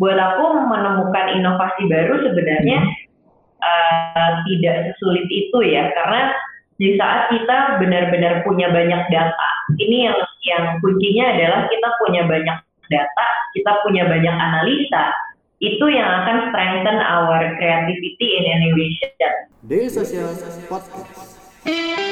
buat aku menemukan inovasi baru sebenarnya uh, tidak sesulit itu ya karena di saat kita benar-benar punya banyak data ini yang yang kuncinya adalah kita punya banyak data kita punya banyak analisa itu yang akan strengthen our creativity in innovation. Daily Social Podcast.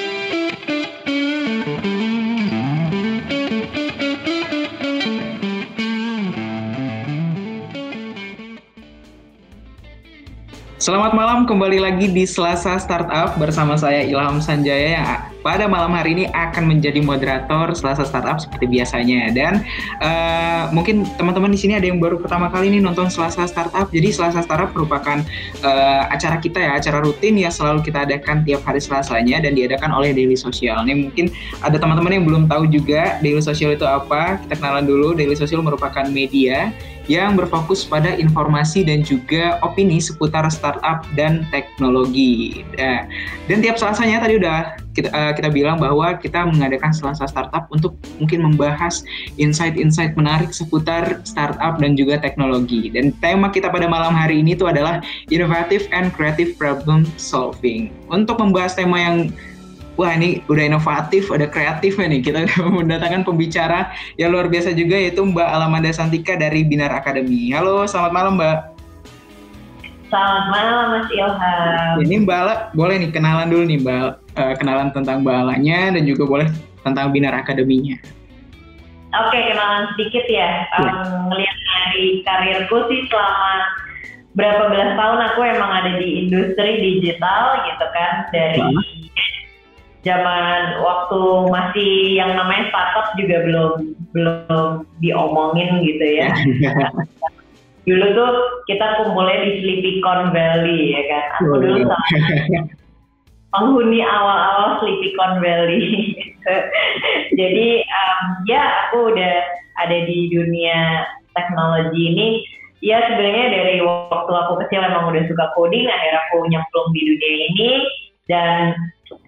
Selamat malam, kembali lagi di Selasa Startup bersama saya Ilham Sanjaya yang pada malam hari ini akan menjadi moderator Selasa Startup seperti biasanya. Dan uh, mungkin teman-teman di sini ada yang baru pertama kali ini nonton Selasa Startup. Jadi Selasa Startup merupakan uh, acara kita ya, acara rutin yang selalu kita adakan tiap hari Selasanya dan diadakan oleh Daily Social. Ini mungkin ada teman-teman yang belum tahu juga Daily Social itu apa. Kita kenalan dulu. Daily Social merupakan media yang berfokus pada informasi dan juga opini seputar startup dan teknologi. Nah, dan tiap selasanya tadi udah kita, uh, kita bilang bahwa kita mengadakan selasa startup untuk mungkin membahas insight-insight menarik seputar startup dan juga teknologi. Dan tema kita pada malam hari ini itu adalah innovative and creative problem solving. Untuk membahas tema yang wah ini udah inovatif, ada kreatif nih. Kita mendatangkan pembicara yang luar biasa juga yaitu Mbak Alamanda Santika dari Binar Academy. Halo, selamat malam Mbak. Selamat malam Mas Ilham. Ini Mbak Ala, boleh nih kenalan dulu nih Mbak, uh, kenalan tentang Mbak Alanya dan juga boleh tentang Binar Academy-nya. Oke, kenalan sedikit ya. ya. Um, ngelihat dari karirku sih selama berapa belas tahun aku emang ada di industri digital gitu kan dari zaman waktu masih yang namanya startup juga belum belum diomongin gitu ya. dulu tuh kita kumpulnya di Sleepycon Valley ya kan. Aku oh, dulu iya. sama penghuni awal-awal Sleepycon Valley. Jadi um, ya aku udah ada di dunia teknologi ini. Ya sebenarnya dari waktu aku kecil emang udah suka coding, akhirnya aku nyemplung di dunia ini dan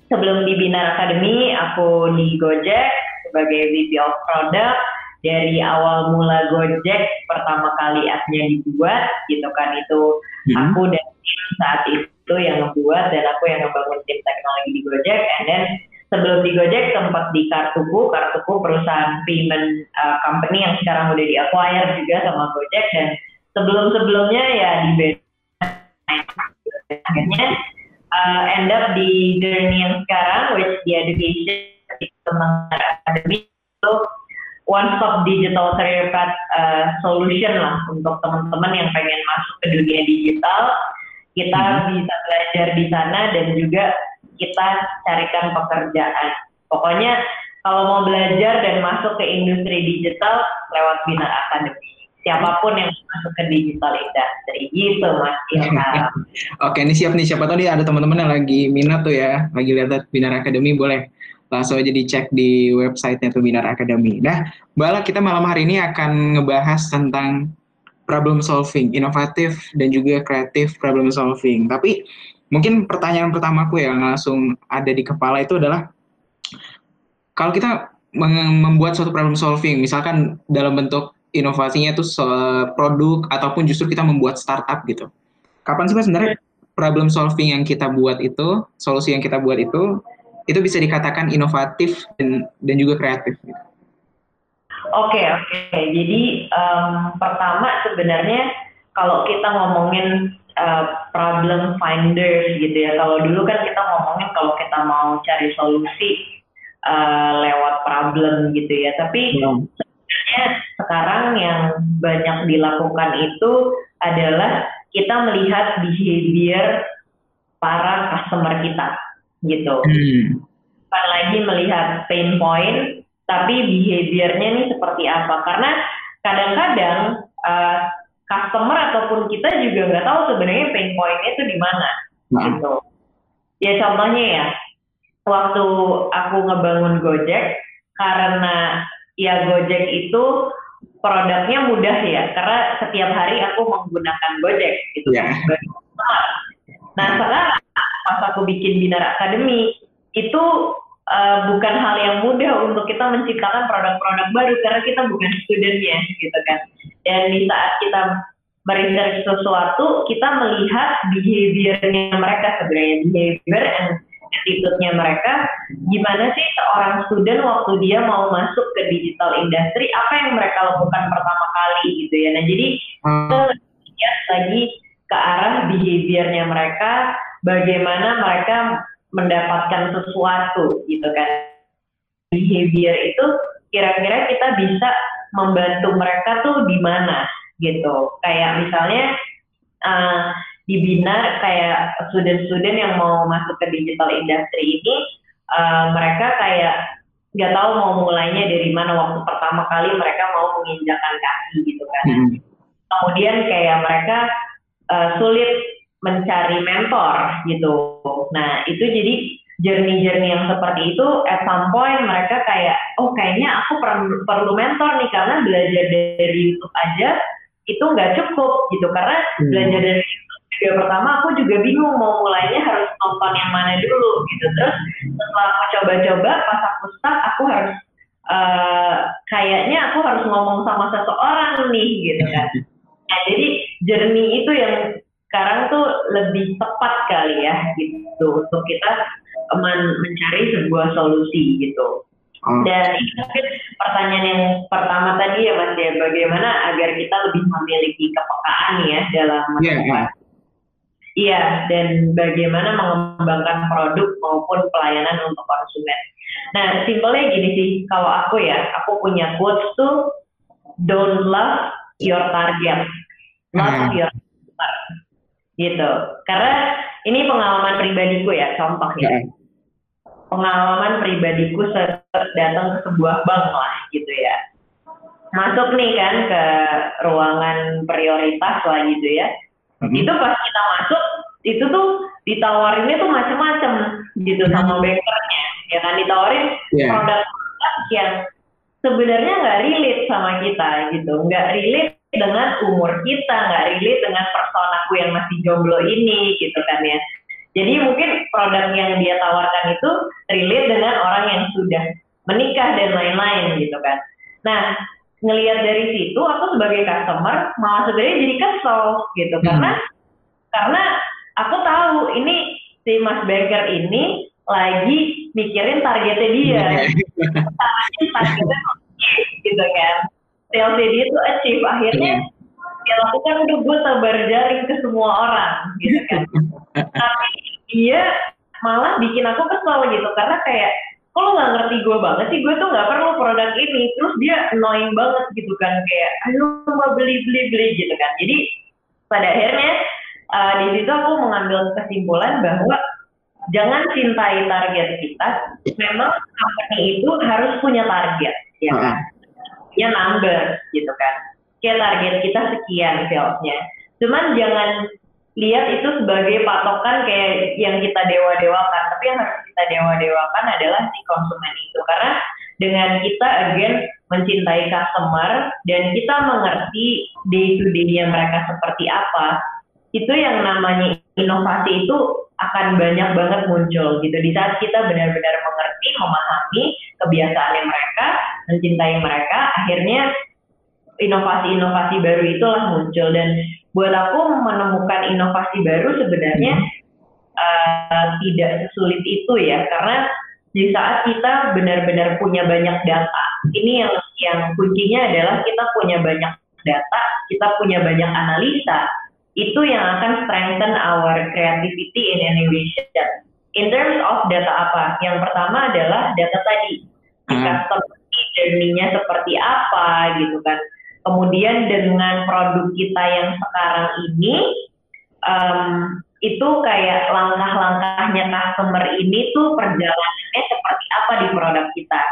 sebelum di Binar Academy aku di Gojek sebagai VP of Product dari awal mula Gojek pertama kali akhirnya dibuat gitu kan itu hmm. aku dan tim saat itu yang membuat dan aku yang membangun tim teknologi di Gojek and then sebelum di Gojek sempat di Kartuku Kartuku perusahaan payment uh, company yang sekarang udah di acquire juga sama Gojek dan sebelum-sebelumnya ya di akhirnya uh, end up di journey yang sekarang, which the education teman akademi itu one stop digital career path uh, solution lah untuk teman-teman yang pengen masuk ke dunia digital. Kita hmm. bisa belajar di sana dan juga kita carikan pekerjaan. Pokoknya kalau mau belajar dan masuk ke industri digital lewat Bina Academy siapa pun yang masuk ke digital industry gitu mas Ilham. Oke ini siap nih siapa tahu nih ada teman-teman yang lagi minat tuh ya lagi lihat Binar Academy boleh langsung aja dicek di websitenya tuh Binar Academy. Nah Bala kita malam hari ini akan ngebahas tentang problem solving, inovatif dan juga kreatif problem solving. Tapi mungkin pertanyaan pertamaku yang langsung ada di kepala itu adalah kalau kita membuat suatu problem solving, misalkan dalam bentuk inovasinya itu produk ataupun justru kita membuat startup gitu. Kapan sih sebenarnya problem solving yang kita buat itu, solusi yang kita buat itu, itu bisa dikatakan inovatif dan dan juga kreatif. Gitu. Oke okay, oke. Okay. Jadi um, pertama sebenarnya kalau kita ngomongin uh, problem finder gitu ya. Kalau dulu kan kita ngomongin kalau kita mau cari solusi uh, lewat problem gitu ya. Tapi hmm sebenarnya sekarang yang banyak dilakukan itu adalah kita melihat behavior para customer kita gitu. Hmm. Bukan lagi melihat pain point, tapi behaviornya nih seperti apa. Karena kadang-kadang uh, customer ataupun kita juga nggak tahu sebenarnya pain pointnya itu di mana nah. gitu. Ya contohnya ya, waktu aku ngebangun Gojek karena ya Gojek itu produknya mudah ya karena setiap hari aku menggunakan Gojek gitu yeah. Nah sekarang pas aku bikin Binar Academy itu uh, bukan hal yang mudah untuk kita menciptakan produk-produk baru karena kita bukan studentnya gitu kan. Dan di saat kita meresearch sesuatu, kita melihat behaviornya mereka sebenarnya, behavior and attitude-nya mereka, gimana sih seorang student waktu dia mau masuk ke digital industry, apa yang mereka lakukan pertama kali gitu ya. Nah jadi hmm. kita lihat lagi ke arah behaviornya mereka, bagaimana mereka mendapatkan sesuatu gitu kan. Behavior itu kira-kira kita bisa membantu mereka tuh di mana gitu. Kayak misalnya uh, dibina kayak student-student yang mau masuk ke digital industry ini uh, mereka kayak nggak tahu mau mulainya dari mana waktu pertama kali mereka mau menginjakan kaki gitu kan. Hmm. Kemudian kayak mereka uh, sulit mencari mentor gitu. Nah itu jadi journey-journey yang seperti itu at some point mereka kayak oh kayaknya aku perlu, perlu mentor nih karena belajar dari YouTube aja itu nggak cukup gitu karena hmm. belajar dari video pertama aku juga bingung mau mulainya harus nonton yang mana dulu gitu terus setelah aku coba-coba pas aku start aku harus uh, kayaknya aku harus ngomong sama seseorang nih gitu kan nah, jadi journey itu yang sekarang tuh lebih tepat kali ya gitu untuk kita men mencari sebuah solusi gitu Hmm. Dan ini mungkin pertanyaan yang pertama tadi ya Mas ya, bagaimana agar kita lebih memiliki kepekaan ya dalam yeah, yeah. Iya, dan bagaimana mengembangkan produk maupun pelayanan untuk konsumen. Nah, simpelnya gini sih, kalau aku ya, aku punya quotes tuh, don't love your target, love hmm. your customer. Gitu. Karena ini pengalaman pribadiku ya, contoh ya. Pengalaman pribadiku datang ke sebuah bank lah gitu ya. Masuk nih kan ke ruangan prioritas lah gitu ya hmm. itu pas kita masuk itu tuh ditawarinnya tuh macam-macam gitu hmm. sama bankernya ya kan ditawarin yeah. produk-produk yang sebenarnya nggak relate sama kita gitu nggak relate dengan umur kita nggak relate dengan personaku yang masih jomblo ini gitu kan ya. Jadi mungkin produk yang dia tawarkan itu relate dengan orang yang sudah menikah dan lain-lain gitu kan. Nah ngelihat dari situ aku sebagai customer malah sebenarnya jadi kesel gitu. Hmm. karena karena aku tahu ini si Mas Banker ini lagi mikirin targetnya dia. Targetnya targetnya gitu kan salesnya dia itu achieve. Akhirnya dia lakukan udah gue sabar jaring ke semua orang gitu kan. Tapi dia malah bikin aku kesel gitu karena kayak kok lo gak ngerti gue banget sih? Gue tuh gak perlu produk ini. Terus dia annoying banget gitu kan kayak ayo mau beli beli beli gitu kan. Jadi pada akhirnya uh, di situ aku mengambil kesimpulan bahwa jangan cintai target kita. Memang company itu harus punya target ya kan punya number gitu kan kayak target kita sekian salesnya cuman jangan lihat itu sebagai patokan kayak yang kita dewa-dewakan. Tapi yang harus kita dewa-dewakan adalah si konsumen itu. Karena dengan kita again mencintai customer dan kita mengerti day to day-nya mereka seperti apa, itu yang namanya inovasi itu akan banyak banget muncul gitu. Di saat kita benar-benar mengerti, memahami kebiasaannya mereka, mencintai mereka, akhirnya inovasi-inovasi baru itulah muncul dan buat aku menemukan inovasi baru sebenarnya uh, tidak sesulit itu ya karena di saat kita benar-benar punya banyak data ini yang yang kuncinya adalah kita punya banyak data kita punya banyak analisa itu yang akan strengthen our creativity in innovation in terms of data apa yang pertama adalah data tadi hmm. customer journey-nya seperti apa gitu kan Kemudian dengan produk kita yang sekarang ini, um, itu kayak langkah-langkahnya customer ini tuh perjalanannya seperti apa di produk kita.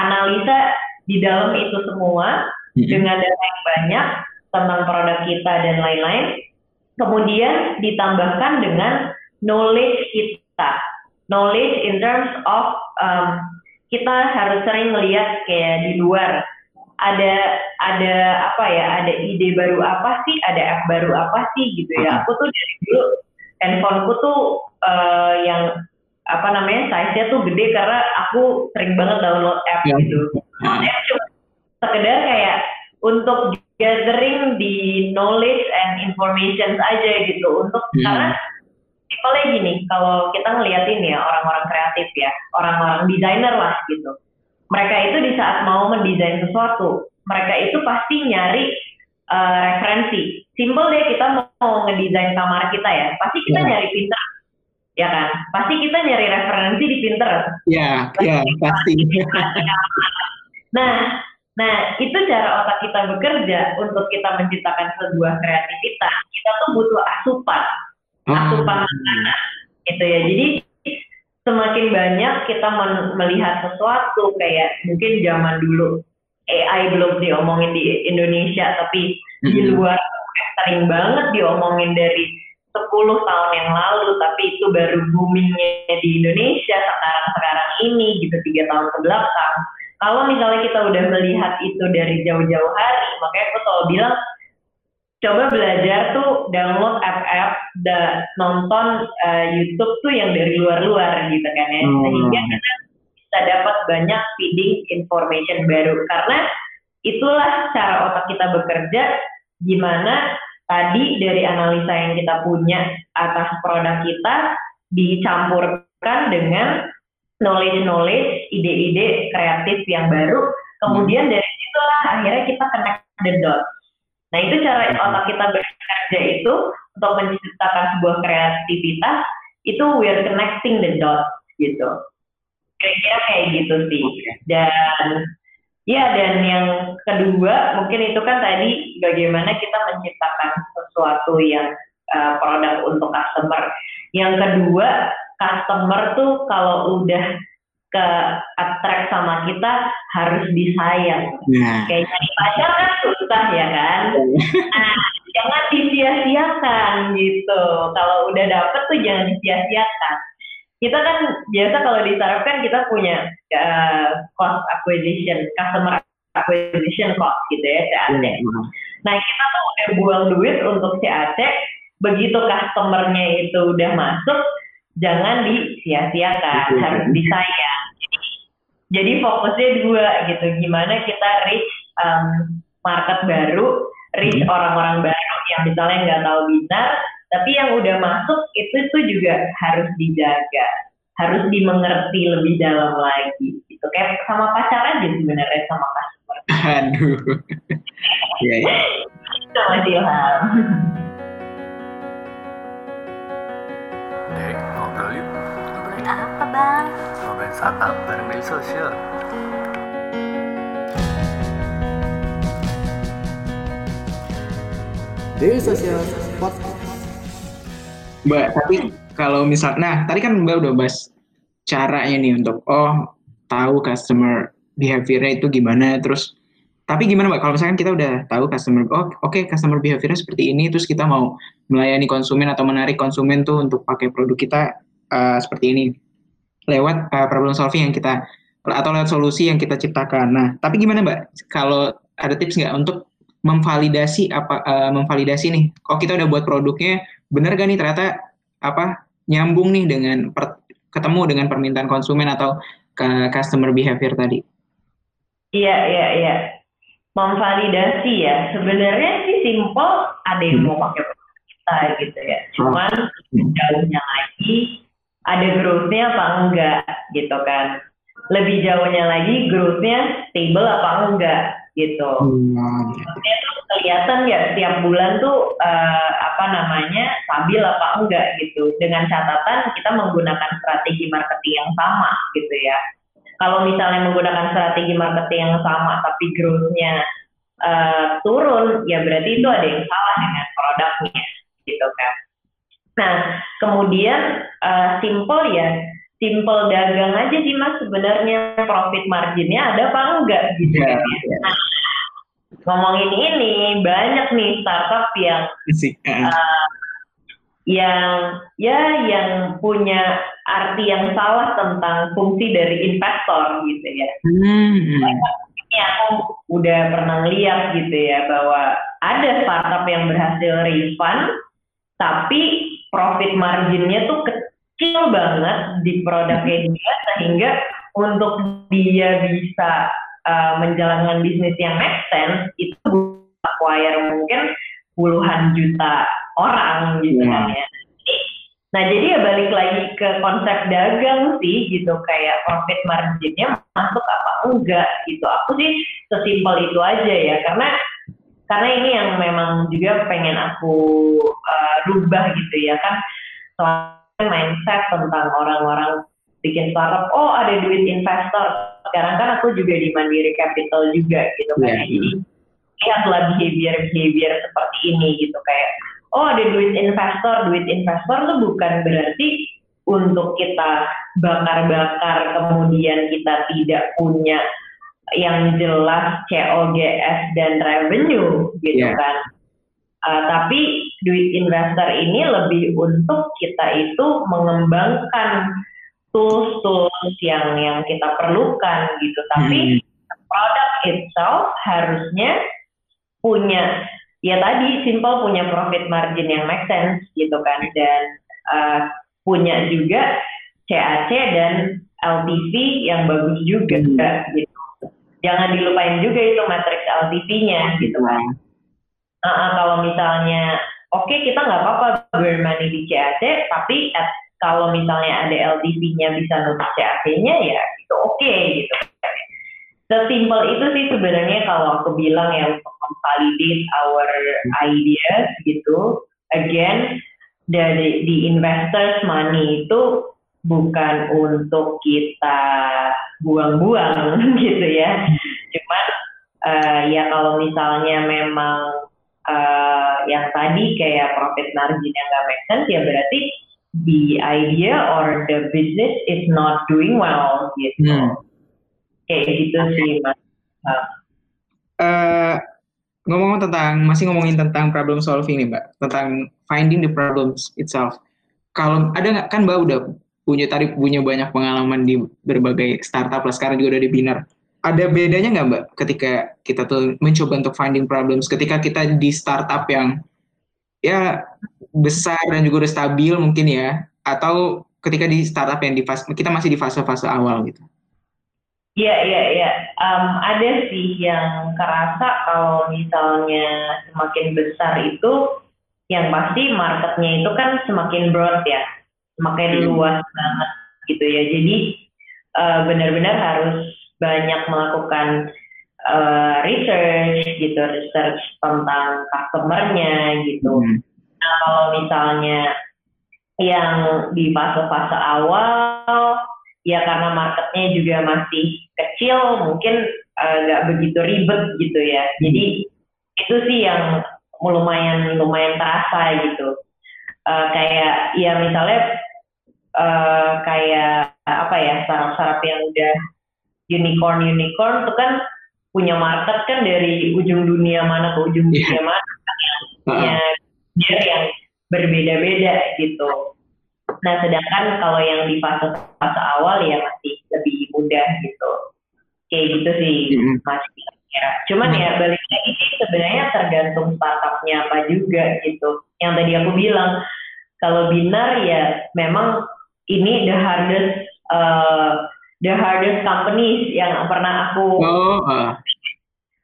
Analisa di dalam itu semua mm-hmm. dengan data yang banyak tentang produk kita dan lain-lain. Kemudian ditambahkan dengan knowledge kita. Knowledge in terms of um, kita harus sering melihat kayak di luar. Ada ada apa ya? Ada ide baru apa sih? Ada app baru apa sih? Gitu ya. Aku tuh dari dulu handphoneku tuh uh, yang apa namanya size-nya tuh gede karena aku sering banget download app ya. gitu. Download app cuma sekedar kayak untuk gathering di knowledge and information aja gitu. Untuk hmm. karena simpelnya gini kalau kita ngeliatin ya orang-orang kreatif ya orang-orang desainer lah gitu. Mereka itu di saat mau mendesain sesuatu mereka itu pasti nyari uh, referensi. Simple deh kita mau ngedesain kamar kita ya pasti kita yeah. nyari pintar ya kan? Pasti kita nyari referensi di Pinterest. Ya yeah, ya yeah, pasti. Nah Nah, itu cara otak kita bekerja untuk kita menciptakan sebuah kreativitas. Kita tuh butuh asupan, asupan makanan, gitu ya. Jadi semakin banyak kita melihat sesuatu kayak mungkin zaman dulu AI belum diomongin di Indonesia, tapi mm-hmm. di luar sering banget diomongin dari 10 tahun yang lalu, tapi itu baru boomingnya di Indonesia sekarang-sekarang ini gitu tiga tahun ke belakang kalau misalnya kita udah melihat itu dari jauh-jauh hari, makanya aku selalu bilang coba belajar tuh download app-app dan nonton uh, YouTube tuh yang dari luar-luar gitu kan ya, hmm. sehingga kita bisa dapat banyak feeding information baru karena itulah cara otak kita bekerja gimana tadi dari analisa yang kita punya atas produk kita dicampurkan dengan knowledge-knowledge, ide-ide kreatif yang baru. Kemudian hmm. dari situlah akhirnya kita connect the dots. Nah itu cara hmm. otak kita bekerja itu untuk menciptakan sebuah kreativitas itu we're connecting the dots gitu. Kira-kira kayak gitu sih. Dan ya dan yang kedua mungkin itu kan tadi bagaimana kita menciptakan sesuatu yang uh, produk untuk customer. Yang kedua customer tuh kalau udah ke attract sama kita harus disayang. Nah. Kayak pacar kan susah ya kan. Nah, jangan disia-siakan gitu. Kalau udah dapet tuh jangan disia-siakan. Kita kan biasa kalau di startup kan kita punya uh, cost acquisition, customer acquisition cost gitu ya, CAC. Iya, nah kita tuh udah buang duit untuk CAC, begitu customernya itu udah masuk, jangan disia-siakan, harus disayang. Jadi, fokusnya dua gitu, gimana kita reach um, market baru, reach hmm. orang-orang baru yang misalnya nggak tahu binar, tapi yang udah masuk itu tuh juga harus dijaga, harus dimengerti lebih dalam lagi. Gitu kayak sama pacaran aja sebenarnya sama customer. Aduh. Iya, iya. Itu Mas Ilham. Apa bang? Ngobrolin startup bareng media sosial. Daily Social Podcast. Mbak, tapi kalau misal, nah tadi kan Mbak udah bahas caranya nih untuk oh tahu customer behaviornya itu gimana, terus tapi gimana mbak kalau misalkan kita udah tahu customer oh oke okay, customer behaviornya seperti ini terus kita mau melayani konsumen atau menarik konsumen tuh untuk pakai produk kita uh, seperti ini lewat uh, problem solving yang kita atau lewat solusi yang kita ciptakan. Nah, tapi gimana Mbak? Kalau ada tips nggak untuk memvalidasi apa uh, memvalidasi nih? Kok kita udah buat produknya benar gak nih ternyata apa nyambung nih dengan per, ketemu dengan permintaan konsumen atau ke customer behavior tadi? Iya, iya, iya. Memvalidasi ya. Sebenarnya sih simple ada yang hmm. mau pakai produk kita gitu ya. Cuman hmm. jauhnya lagi ada growth-nya apa enggak gitu kan. Lebih jauhnya lagi growth-nya stable apa enggak gitu. Hmm. Tuh kelihatan ya setiap bulan tuh uh, apa namanya stabil apa enggak gitu. Dengan catatan kita menggunakan strategi marketing yang sama gitu ya. Kalau misalnya menggunakan strategi marketing yang sama tapi growth-nya uh, turun, ya berarti itu ada yang salah dengan produknya gitu kan. Nah, kemudian uh, simple ya, simple dagang aja sih mas sebenarnya profit marginnya ada apa enggak gitu yeah, ya. Nah, ngomongin ini banyak nih startup yang uh, yang ya yang punya arti yang salah tentang fungsi dari investor gitu ya. Hmm. Ini aku udah pernah lihat gitu ya bahwa ada startup yang berhasil refund tapi profit marginnya tuh kecil banget di produknya dia sehingga untuk dia bisa uh, menjalankan bisnis yang make sense itu acquire mungkin puluhan juta orang gitu Iya. kan ya. Nah jadi ya balik lagi ke konsep dagang sih gitu kayak profit marginnya masuk apa enggak gitu. Aku sih sesimpel itu aja ya karena karena ini yang memang juga pengen aku uh, rubah gitu ya kan. Soalnya mindset tentang orang-orang bikin startup oh ada duit investor. Sekarang kan aku juga di Mandiri Capital juga gitu kan. Iya. jadi lihatlah behavior behavior seperti ini gitu. Kayak oh ada duit investor. Duit investor tuh bukan berarti untuk kita bakar-bakar kemudian kita tidak punya yang jelas COGS dan revenue gitu Iya. kan Uh, tapi duit investor ini lebih untuk kita itu mengembangkan tools-tools yang yang kita perlukan gitu. Tapi produk itself harusnya punya ya tadi simple punya profit margin yang make sense gitu kan dan uh, punya juga CAC dan LTV yang bagus juga gitu. Jangan dilupain juga itu matriks LTV-nya gitu kan. Uh, uh, kalau misalnya oke kita nggak apa-apa burn money di CAC tapi at, kalau misalnya ada LTV-nya bisa nutup CAC-nya ya itu oke gitu. Sesimpel itu sih sebenarnya kalau aku bilang ya untuk consolidate our ideas gitu. Again dari di investors money itu bukan untuk kita buang-buang gitu ya. Cuman uh, ya kalau misalnya memang uh, yang tadi kayak profit margin yang nggak make sense ya berarti the idea or the business is not doing well gitu. Hmm. Kayak gitu sih mas. Uh, Eh, ngomong tentang masih ngomongin tentang problem solving nih mbak tentang finding the problems itself kalau ada nggak kan mbak udah punya tadi punya banyak pengalaman di berbagai startup lah sekarang juga udah di Binar ada bedanya nggak mbak ketika kita tuh mencoba untuk finding problems? Ketika kita di startup yang ya besar dan juga udah stabil mungkin ya atau ketika di startup yang di fase kita masih di fase-fase awal gitu? Iya, iya, iya. Um, ada sih yang kerasa kalau misalnya semakin besar itu, yang pasti marketnya itu kan semakin broad ya, semakin Hmm. luas banget gitu ya. Jadi uh, benar-benar harus banyak melakukan uh, research gitu, research tentang customernya gitu. Hmm. Nah, kalau misalnya yang di fase-fase awal, ya karena marketnya juga masih kecil, mungkin eh, nggak begitu ribet gitu ya. Jadi itu sih yang lumayan lumayan terasa gitu. Eh, kayak ya misalnya eh, kayak apa ya startup-startup yang udah unicorn unicorn itu kan punya market kan dari ujung dunia mana ke ujung Iya. dunia mana kan yang Ah. dia yang berbeda-beda gitu. Nah, sedangkan kalau yang di fase fase awal ya masih lebih mudah gitu. Kayak gitu sih, Mm-mm. Mas kira. Cuman ya balik lagi sih sebenarnya tergantung startupnya apa juga gitu. Yang tadi aku bilang kalau binar ya memang ini the hardest uh, the hardest companies yang pernah aku oh ah.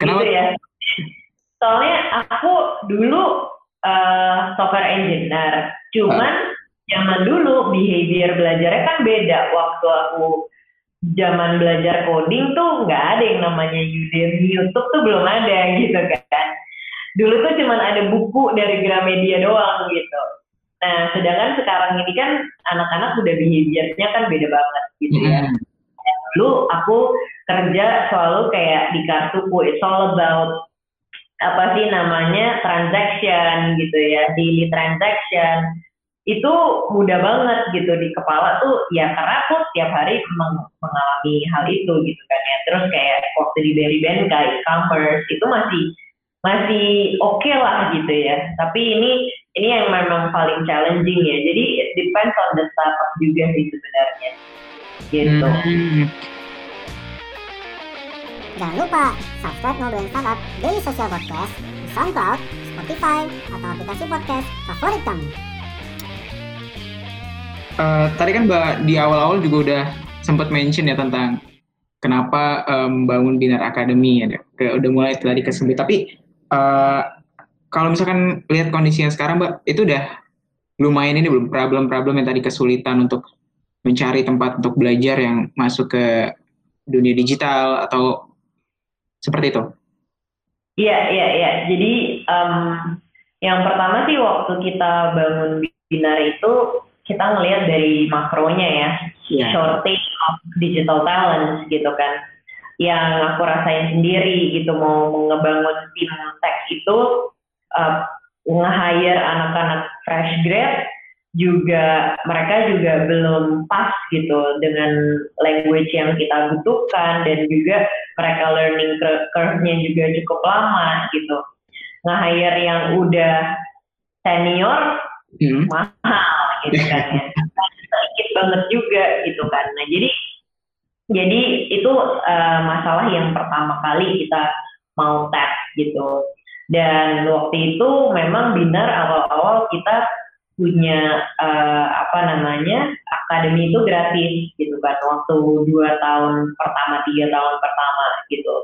kenapa gitu ya. Soalnya aku dulu uh, software engineer, cuman zaman dulu behavior belajarnya kan beda. Waktu aku zaman belajar coding tuh nggak ada yang namanya Udemy, YouTube tuh belum ada gitu kan. Dulu tuh cuman ada buku dari Gramedia doang gitu. Nah, sedangkan sekarang ini kan anak-anak udah behaviornya kan beda banget gitu ya. Dulu aku kerja selalu kayak di kartuku it's all about apa sih namanya transaction gitu ya daily transaction. Itu mudah banget gitu di kepala tuh ya karena aku setiap hari meng- mengalami hal itu gitu kan ya. Terus kayak waktu di Berry Benka e-commerce itu masih masih oke lah gitu ya. Tapi ini ini yang memang paling challenging ya jadi it depends on the startup juga sih sebenarnya gitu Hmm. Jangan lupa subscribe Ngobrolin Startup Daily Social Podcast di SoundCloud, Spotify, atau aplikasi podcast favorit kamu. Eh, tadi kan Mbak di awal-awal juga udah sempat mention ya tentang kenapa em, bangun Binar Academy ya, ke, udah mulai tadi ke. Tapi uh, kalau misalkan lihat kondisinya sekarang, Mbak, itu udah lumayan ini belum problem-problem yang tadi kesulitan untuk mencari tempat untuk belajar yang masuk ke dunia digital atau seperti itu? Iya, iya, iya. Jadi um, yang pertama sih waktu kita bangun binar itu kita ngelihat dari makronya ya, yeah. shortage of digital talent gitu kan. Yang aku rasain sendiri gitu mau ngebangun tim tech itu uh, nge-hire anak-anak fresh grad juga mereka juga belum pas gitu dengan language yang kita butuhkan dan juga mereka learning curve-nya juga cukup lama gitu. Nge-hire yang udah senior hmm. mahal gitu kan ya. Sedikit banget juga gitu kan. Nah, jadi jadi itu uh, masalah yang pertama kali kita mau tap gitu. Dan waktu itu memang binar awal-awal kita punya uh, apa namanya akademi itu gratis gitu kan. Waktu dua tahun pertama tiga tahun pertama gitu.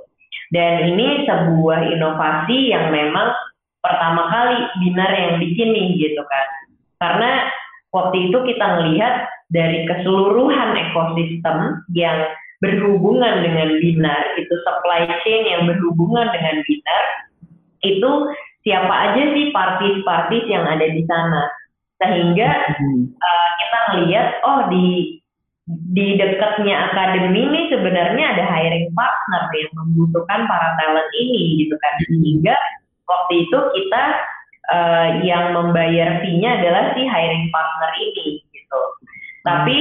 Dan ini sebuah inovasi yang memang pertama kali binar yang bikin nih gitu kan. Karena waktu itu kita melihat dari keseluruhan ekosistem yang berhubungan dengan binar itu supply chain yang berhubungan dengan binar itu siapa aja sih partis-partis yang ada di sana? Sehingga uh, kita melihat oh di di dekatnya akademi ini sebenarnya ada hiring partner yang membutuhkan para talent ini gitu kan. Sehingga waktu itu kita uh, yang membayar fee-nya adalah si hiring partner ini gitu. Tapi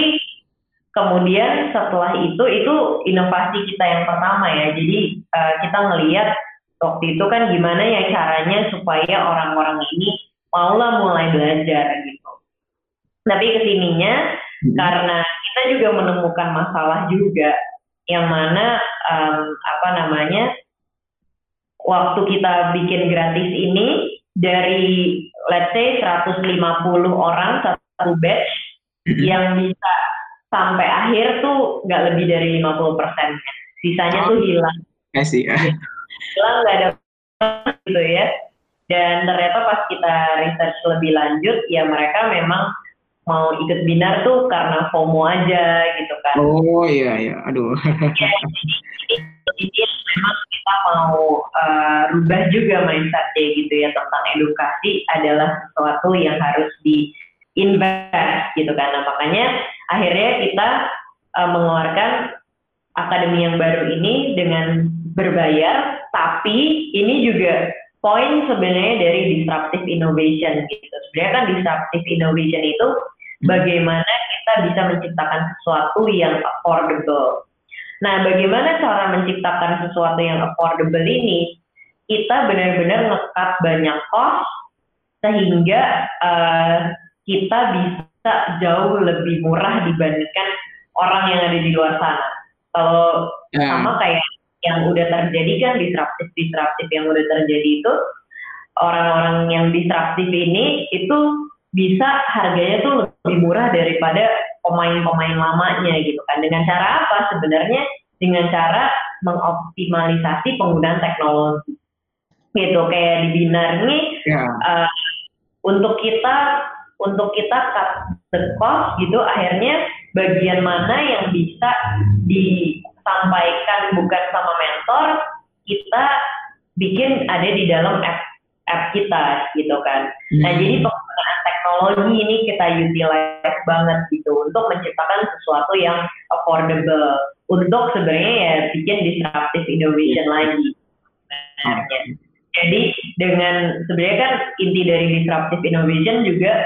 kemudian setelah itu itu inovasi kita yang pertama ya. Jadi uh, kita ngelihat waktu itu kan gimana ya caranya supaya orang-orang ini maulah mulai belajar gitu. Tapi ke sininya hmm. karena kita juga menemukan masalah juga yang mana um, apa namanya waktu kita bikin gratis ini dari let's say 150 orang satu batch hmm. yang bisa sampai akhir tuh nggak lebih dari 50 persennya. Sisanya oh. tuh hilang. Hilang nggak ada gitu ya. Dan ternyata pas kita research lebih lanjut ya mereka memang mau ikut binar tuh karena FOMO aja gitu kan. Oh iya iya. Aduh. Ya, jadi, jadi memang kita mau uh, rubah juga mindsetnya gitu ya tentang edukasi adalah sesuatu yang harus di invest gitu kan. Nah, makanya akhirnya kita uh, mengeluarkan akademi yang baru ini dengan berbayar tapi ini juga poin sebenarnya dari disruptive innovation gitu. Sebenarnya kan disruptive innovation itu hmm. bagaimana kita bisa menciptakan sesuatu yang affordable. Nah, bagaimana cara menciptakan sesuatu yang affordable ini? Kita benar-benar ngekat banyak cost sehingga uh, kita bisa jauh lebih murah dibandingkan orang yang ada di luar sana. Kalau yeah. sama kayak yang udah terjadi kan disruptif disruptif yang udah terjadi itu orang-orang yang disruptif ini itu bisa harganya tuh lebih murah daripada pemain-pemain lamanya gitu kan dengan cara apa sebenarnya dengan cara mengoptimalisasi penggunaan teknologi gitu kayak di binar ini yeah. Ya. uh, untuk kita untuk kita cut the cost gitu akhirnya bagian mana yang bisa di sampaikan bukan sama mentor, kita bikin ada di dalam app app kita gitu kan. Hmm. Nah jadi penggunaan teknologi ini kita utilize banget gitu untuk menciptakan sesuatu yang affordable untuk sebenarnya ya bikin disruptive innovation hmm. lagi. Nah, Jadi dengan sebenarnya kan inti dari disruptive innovation juga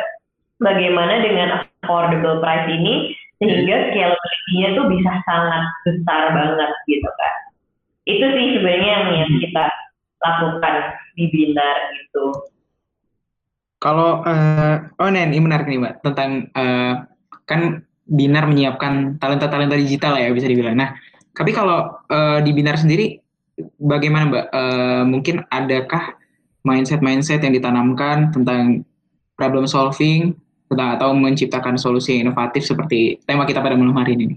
bagaimana dengan affordable price ini sehingga scalability-nya tuh bisa sangat besar banget gitu kan. Itu sih sebenarnya yang, yang hmm. kita lakukan di Binar gitu. Kalau uh, oh Nen, ini menarik nih Mbak tentang uh, kan Binar menyiapkan talenta-talenta digital ya bisa dibilang. Nah, tapi kalau uh, di Binar sendiri bagaimana Mbak? Uh, mungkin adakah mindset-mindset yang ditanamkan tentang problem solving atau menciptakan solusi inovatif seperti tema kita pada malam hari ini?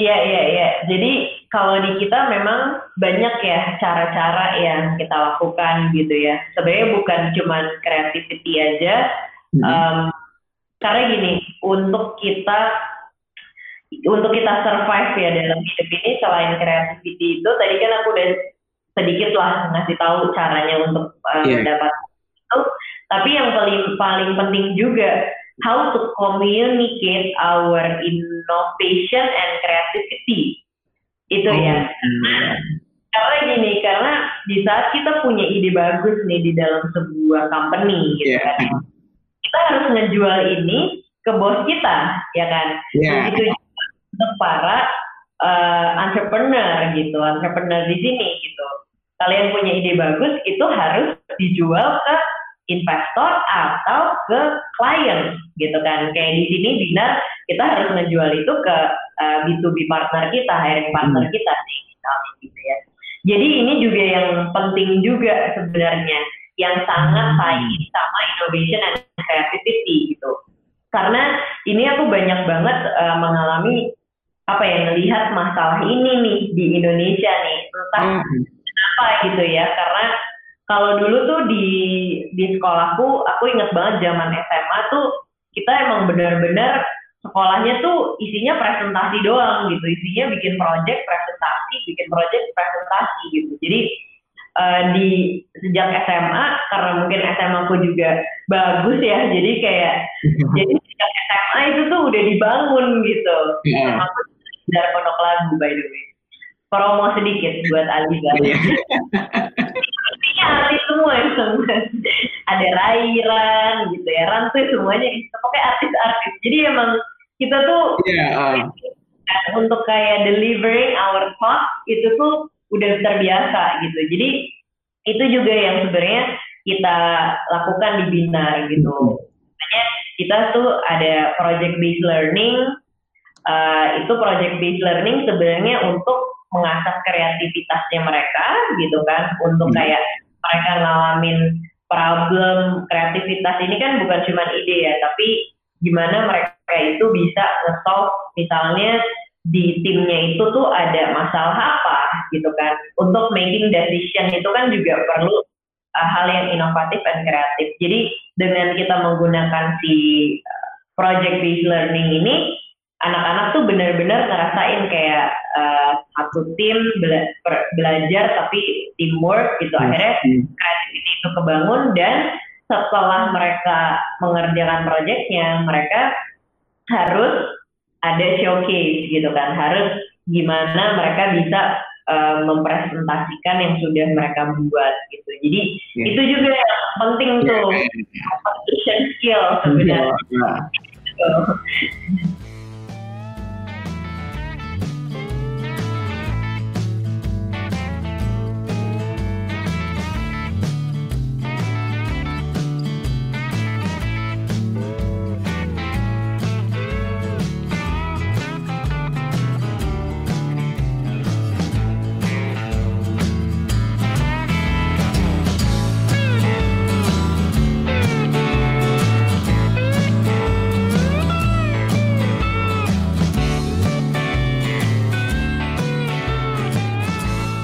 Iya, iya, iya. Jadi kalau di kita memang banyak ya cara-cara yang kita lakukan gitu ya. Sebenarnya bukan cuma creativity aja. Mhm. Um, karena gini, untuk kita untuk kita survive ya dalam hidup ini selain creativity itu tadi kan aku udah sedikit lah ngasih tahu caranya untuk uh, Iya. mendapat itu. Tapi yang paling paling penting juga how to communicate our innovation and creativity. Itu ya. Hmm. Karena gini, karena di saat kita punya ide bagus nih di dalam sebuah company gitu Iya. kan. Kita harus ngejual ini ke bos kita, ya kan? Iya. Begitu juga untuk para eh, entrepreneur gitu, entrepreneur di sini gitu. Kalian punya ide bagus, itu harus dijual ke investor atau ke klien gitu kan. Kayak di sini Dinar kita harus ngejual itu ke eh, B2B partner kita, hiring partner Hmm. kita sih misalnya gitu ya. Jadi ini juga yang penting juga sebenarnya yang sangat Hmm. saing sama innovation and creativity gitu. Karena ini aku banyak banget eh, mengalami apa ya ngelihat masalah ini nih di Indonesia nih entah Hmm. kenapa gitu ya karena kalau dulu tuh di di sekolahku aku inget banget zaman SMA tuh kita emang benar-benar sekolahnya tuh isinya presentasi doang gitu. Isinya bikin project presentasi bikin project presentasi gitu. Jadi eh, di sejak SMA karena mungkin SMA aku juga bagus ya jadi kayak jadi sejak SMA itu tuh udah dibangun gitu. Iya. SMA aku dari pondok lagu by the way. Promo sedikit buat Aliza. Iya, artis semua emang. Ada Rairan gitu ya, Rantu semuanya itu pokoknya artis-artis. Jadi emang kita tuh Iya. ah. untuk kayak delivering our thought itu tuh udah terbiasa gitu. Jadi itu juga yang sebenarnya kita lakukan di Binar gitu. Makanya kita tuh ada project based learning. eh, itu project based learning sebenarnya untuk mengasah kreativitasnya mereka gitu kan untuk Hmm. kayak mereka ngalamin problem kreativitas ini kan bukan cuma ide ya tapi gimana mereka itu bisa nge-solve misalnya di timnya itu tuh ada masalah apa gitu kan. Untuk making decision itu kan juga perlu uh, hal yang inovatif dan kreatif. Jadi dengan kita menggunakan si uh, project based learning ini anak-anak tuh benar-benar ngerasain kayak uh, satu tim bela- per- belajar tapi teamwork gitu. Akhirnya Hmm. kreativiti itu kebangun dan setelah mereka mengerjakan proyeknya mereka harus ada showcase gitu kan. Harus gimana mereka bisa uh, mempresentasikan yang sudah mereka buat gitu. Jadi Iya. itu juga yang penting tuh. Communication skill sebenarnya. Iya.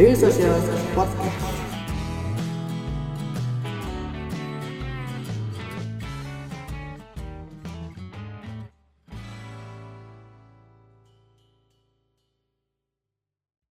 Daily Social Podcast.